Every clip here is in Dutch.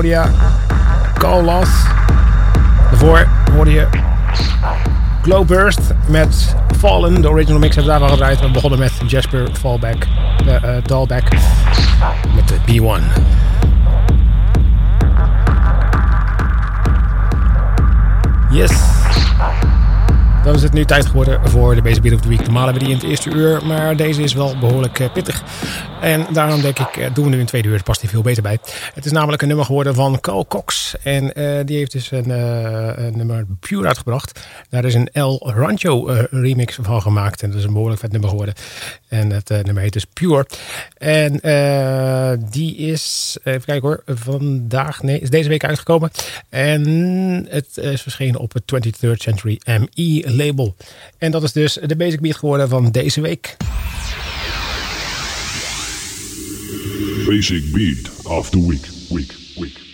Claudia Colas. Daarvoor hoorde je Glowburst met Fallen. De original mix hebben we daar al gedraaid. We begonnen met Jasper Fallback, uh, uh, Dalback met de B1. Yes. Dan is het nu tijd geworden voor de Basic Beat of the Week. Normaal hebben we die in het eerste uur, maar deze is wel behoorlijk uh, pittig. En daarom denk ik, doen we nu in het tweede uur, past hij veel beter bij. Het is namelijk een nummer geworden van Carl Cox. En uh, die heeft dus een, een, nummer Pure uitgebracht. Daar is een El Rancho remix van gemaakt. En dat is een behoorlijk vet nummer geworden. En het nummer heet dus Pure. En die is, even kijken hoor, vandaag, nee, is deze week uitgekomen. En het is verschenen op het 23rd Century ME label. En dat is dus de Basic Beat geworden van deze week. Basic Beat week, week, week, week.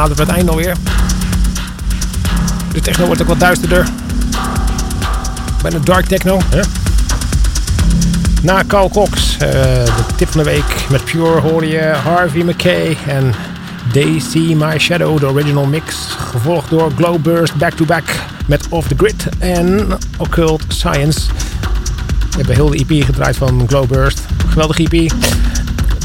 Nadert het einde alweer. De techno wordt ook wat duisterder. Bijna dark techno. Hè? Na Carl Cox, uh, de tip van de week met Pure hoorde je Harvey McKay en See My Shadow, de original mix. Gevolgd door Glowburst Back to Back met Off the Grid en Occult Science. We hebben heel de EP gedraaid van Glowburst. Geweldige EP.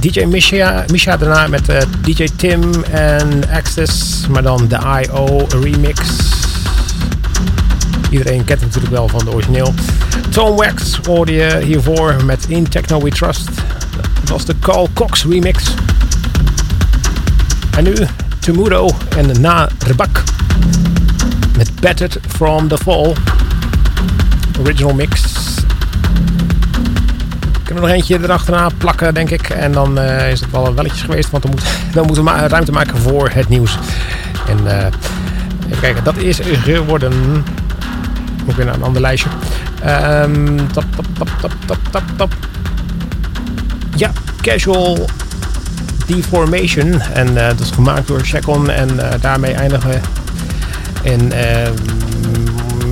DJ Misha, Misha daarna met uh, DJ Tim en Access, maar dan de I.O. remix. Iedereen kent het natuurlijk wel van de origineel. Tom Wax hoorde je hiervoor met In Techno We Trust. Dat was de Carl Cox remix. En nu Tumudo en Na Rebak met Battered From The Fall. Original mix. Nog eentje erachterna plakken, denk ik. En dan uh, is het wel welletjes geweest, want dan, moet, dan moeten we ruimte maken voor het nieuws. En uh, even kijken, dat is geworden... Moet weer naar een ander lijstje. Um, tap, tap, tap, tap, tap, tap. Ja, Casual Deformation. En uh, dat is gemaakt door Shekon. En daarmee eindigen we. Uh,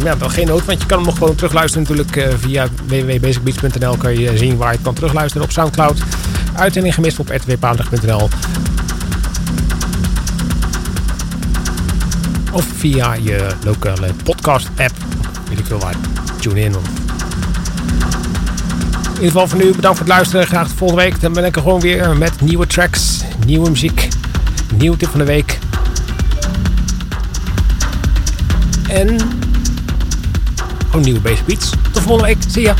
ja, wel geen nood, want je kan hem nog gewoon terugluisteren natuurlijk uh, via www.basicbeats.nl kan je zien waar je kan terugluisteren op Soundcloud. Uitzending gemist op rtwpaandag.nl Of via je lokale podcast app. Weet ik veel waar. Tune in. In ieder geval voor nu bedankt voor het luisteren. Graag de volgende week. Dan ben ik er gewoon weer met nieuwe tracks, nieuwe muziek, nieuwe tip van de week. En gewoon nieuwe basic beats. Tot volgende week. Zie ya.